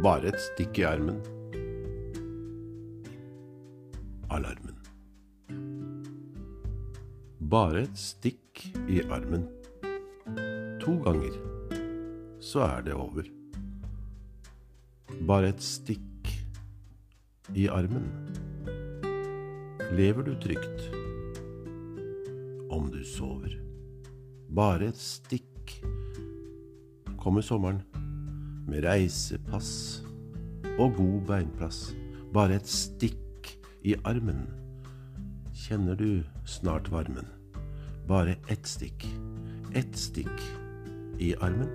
Bare et stikk i armen. Alarmen. Bare et stikk i armen. To ganger, så er det over. Bare et stikk i armen. Lever du trygt om du sover? Bare et stikk kommer sommeren med reisepass og god beinplass. Bare et stikk i armen. Kjenner du snart varmen? Bare ett stikk, ett stikk i armen.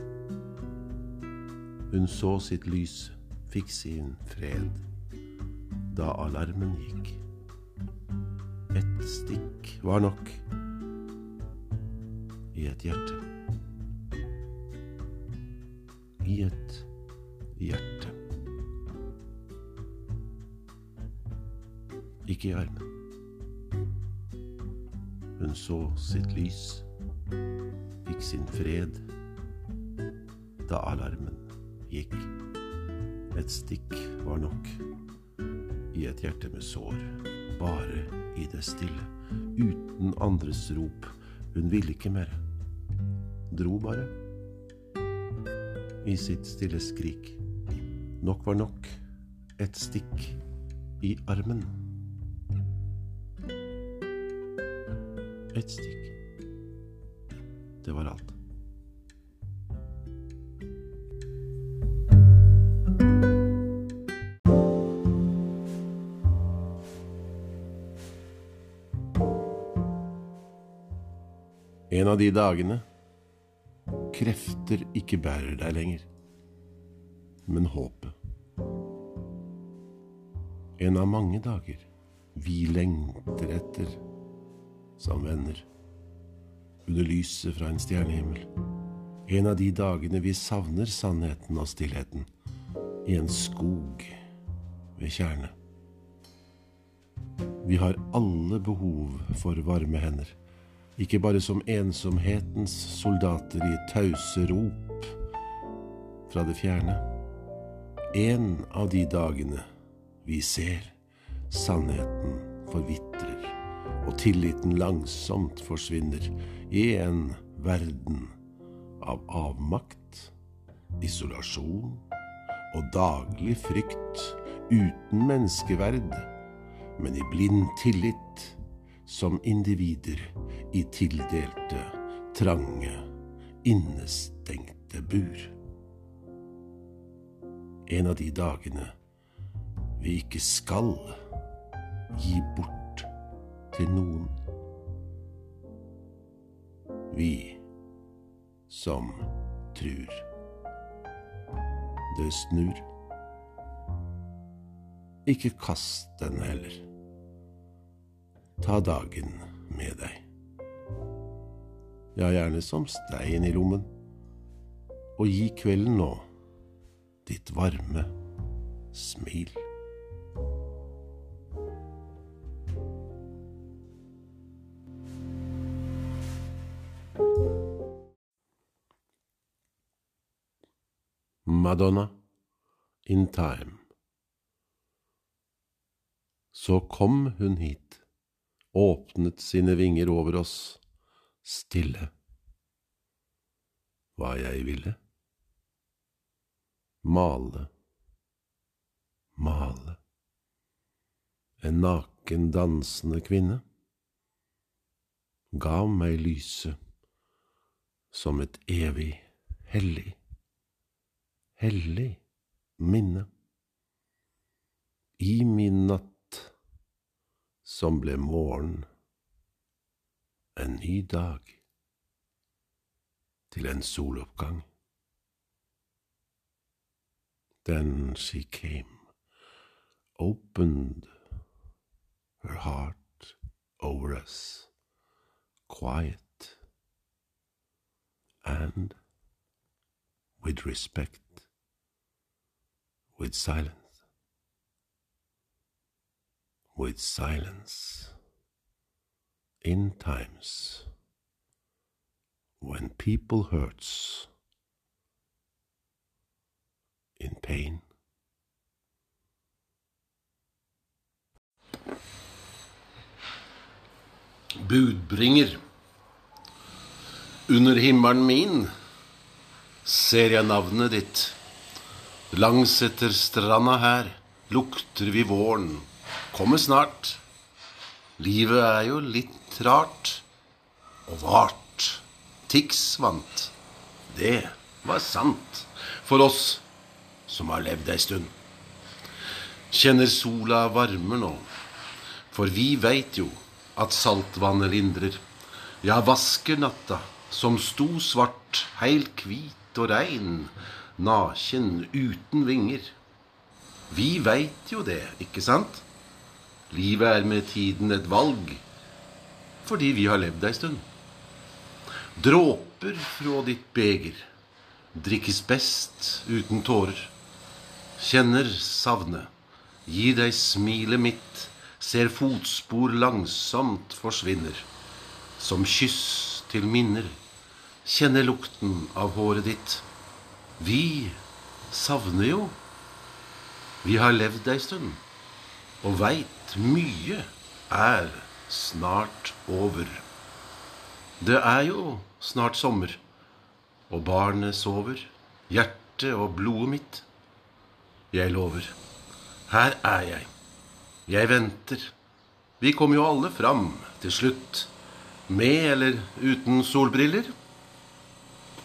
Hun så sitt lys, fikk sin fred, da alarmen gikk. Ett stikk var nok i et hjerte. I et hjerte. Ikke i armen. Hun så sitt lys, fikk sin fred, da alarmen gikk. Et stikk var nok i et hjerte med sår, bare i det stille, uten andres rop. Hun ville ikke mer. Dro bare. I sitt stille skrik. Nok var nok. Et stikk i armen. Et stikk. Det var alt. En av de dagene krefter ikke bærer deg lenger, men håpet. En av mange dager vi lengter etter som venner, under lyset fra en stjernehimmel. En av de dagene vi savner sannheten og stillheten i en skog ved tjernet. Vi har alle behov for varme hender ikke bare som ensomhetens soldater i tause rop fra det fjerne. En av de dagene vi ser sannheten forvitrer, og tilliten langsomt forsvinner i en verden av avmakt, isolasjon og daglig frykt uten menneskeverd, men i blind tillit som individer i tildelte, trange, innestengte bur. En av de dagene vi ikke skal gi bort til noen. Vi som trur. Det snur. Ikke kast den heller. Ta dagen med deg. Ja, gjerne som stein i lommen. Og gi kvelden nå ditt varme smil. Madonna in time. Så kom hun hit, åpnet sine vinger over oss, stille. Hva jeg ville? Male, male. En naken, dansende kvinne gav meg lyset som et evig, hellig, hellig minne. I min natt som ble morgen, en ny dag, til en soloppgang. Then she came, opened her heart over us, quiet and with respect, with silence, with silence in times when people hurts in pain. Budbringer. Under himmelen min ser jeg navnet ditt. Langs etter stranda her lukter vi våren. Kommer snart. Livet er jo litt rart og vart. Tix vant. Det var sant for oss som har levd ei stund. Kjenner sola varmer nå, for vi veit jo at saltvannet lindrer. Ja, vasker natta, som sto svart, heilt hvit og rein, naken, uten vinger. Vi veit jo det, ikke sant? Livet er med tiden et valg, fordi vi har levd ei stund. Dråper fra ditt beger drikkes best uten tårer. Kjenner savnet, gir deg smilet mitt, ser fotspor langsomt forsvinner. Som kyss til minner, kjenner lukten av håret ditt. Vi savner jo. Vi har levd ei stund og veit mye er snart over. Det er jo snart sommer, og barnet sover, hjertet og blodet mitt. Jeg lover, her er jeg. Jeg venter. Vi kommer jo alle fram til slutt, med eller uten solbriller.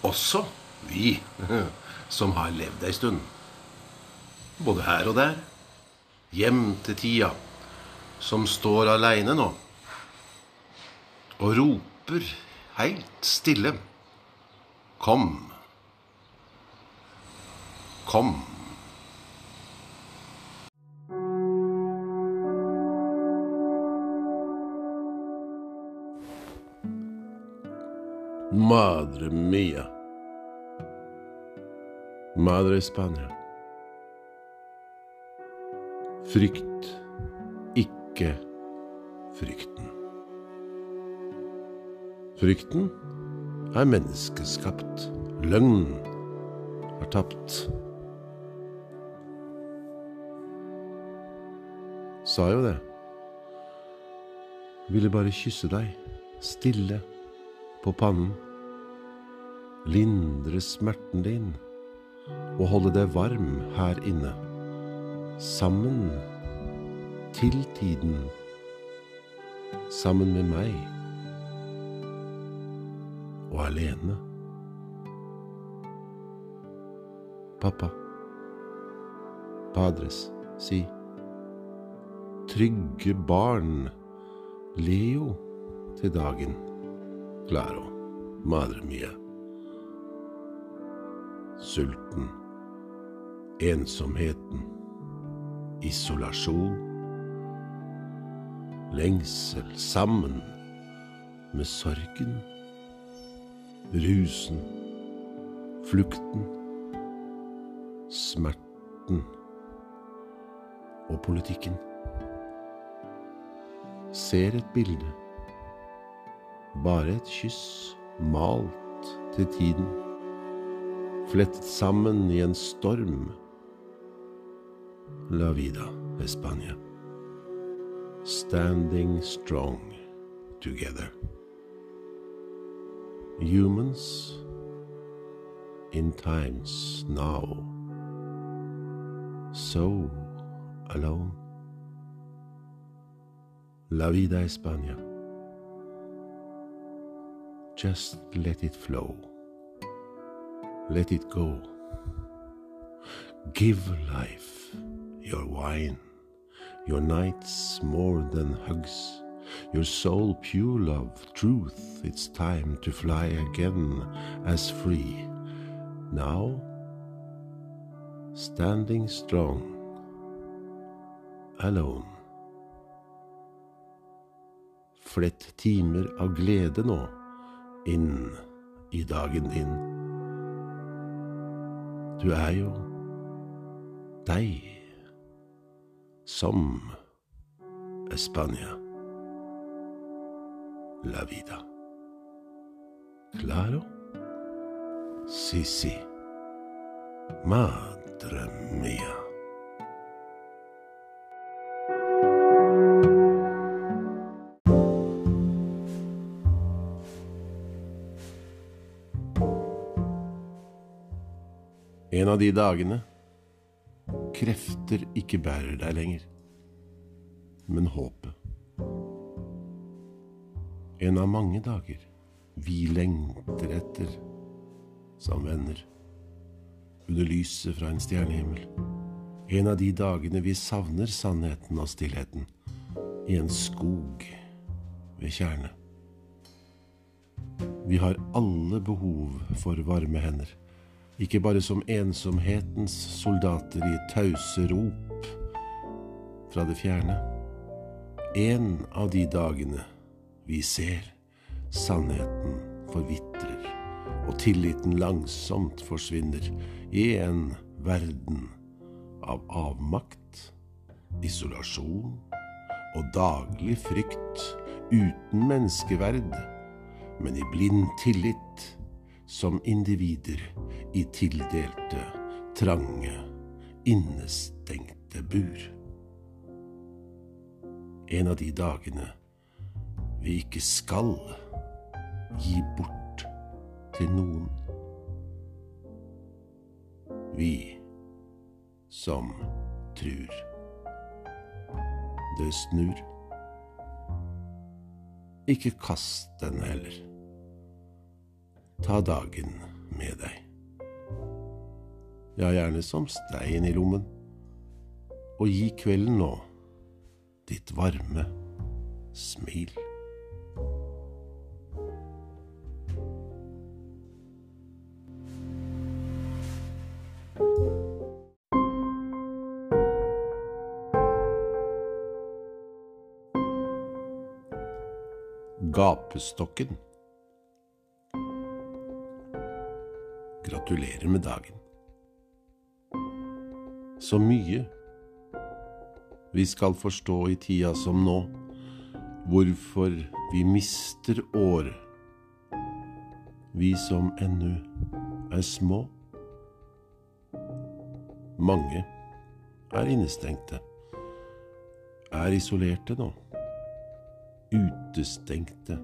Også vi som har levd ei stund. Både her og der. Hjem til tida, som står aleine nå, og roper heilt stille. Kom. Kom. Madre mia. Madre Spania. Frykt ikke frykten. Frykten er menneskeskapt. Løgn har tapt. Sa jo det. Ville bare kysse deg, stille, på pannen. Lindre smerten din og holde deg varm her inne. Sammen til tiden. Sammen med meg. Og alene. Pappa. Padres, si. Trygge barn. Leo til dagen. Claro, madre mia. Sulten. Ensomheten. Isolasjon. Lengsel sammen med sorgen. Rusen. Flukten. Smerten. Og politikken. Ser et bilde. Bare et kyss malt til tiden. Flettet sammen i en storm. La vida, España. Standing strong together. Humans in times now. So alone. La vida, España. Just let it flow. Let it go. Give life your wine, your nights more than hugs, your soul pure love, truth. It's time to fly again as free. Now, standing strong, alone. Flett timer av glede nå inn i dagen din. Du er som España. La vida. Claro? Sí, sí. Madre. En av de dagene krefter ikke bærer deg lenger, men håpet. En av mange dager vi lengter etter som venner, under lyset fra en stjernehimmel. En av de dagene vi savner sannheten og stillheten i en skog ved tjernet. Vi har alle behov for varme hender ikke bare som ensomhetens soldater i tause rop fra det fjerne. En av de dagene vi ser sannheten forvitrer, og tilliten langsomt forsvinner i en verden av avmakt, isolasjon og daglig frykt uten menneskeverd, men i blind tillit som individer i tildelte, trange, innestengte bur. En av de dagene vi ikke skal gi bort til noen. Vi som trur det snur. Ikke kast den heller. Ta dagen med deg. Ja, gjerne som stein i lommen. Og gi kvelden nå ditt varme smil. Gapestokken. Gratulerer med dagen. Så mye vi skal forstå i tida som nå, hvorfor vi mister år, vi som ennu er små. Mange er innestengte, er isolerte nå, utestengte.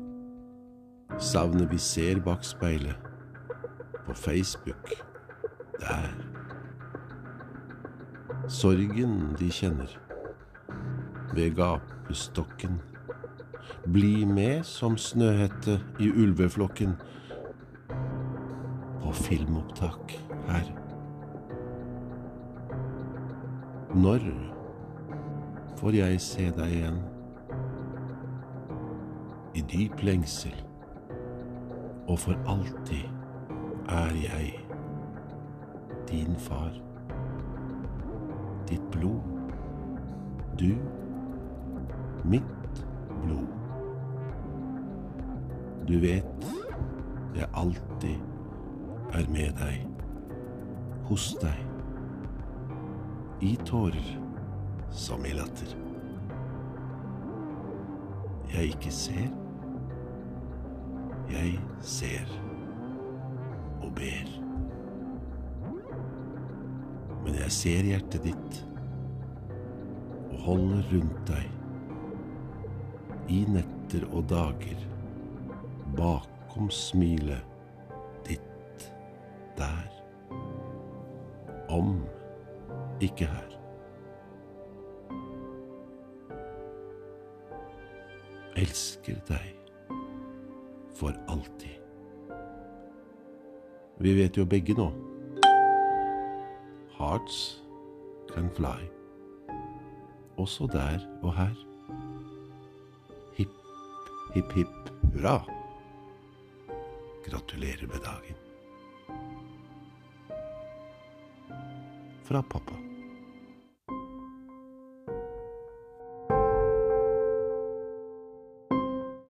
Savnet vi ser bak speilet på Facebook. Der. Sorgen de kjenner. Ved gapestokken. Bli med som Snøhette i ulveflokken. På filmopptak her. Når får jeg se deg igjen? I dyp lengsel og for alltid er jeg din far. Ditt blod. Du. Mitt blod. Du vet jeg alltid er med deg. Hos deg. I tårer som i latter. Jeg ikke ser. Jeg ser og ber. Men jeg ser hjertet ditt og holder rundt deg i netter og dager bakom smilet ditt der. Om ikke her. Elsker deg for alltid. Vi vet jo begge nå. Hearts can fly. Også der og her. Hipp, hipp, hipp hurra. Gratulerer med dagen. Fra pappa.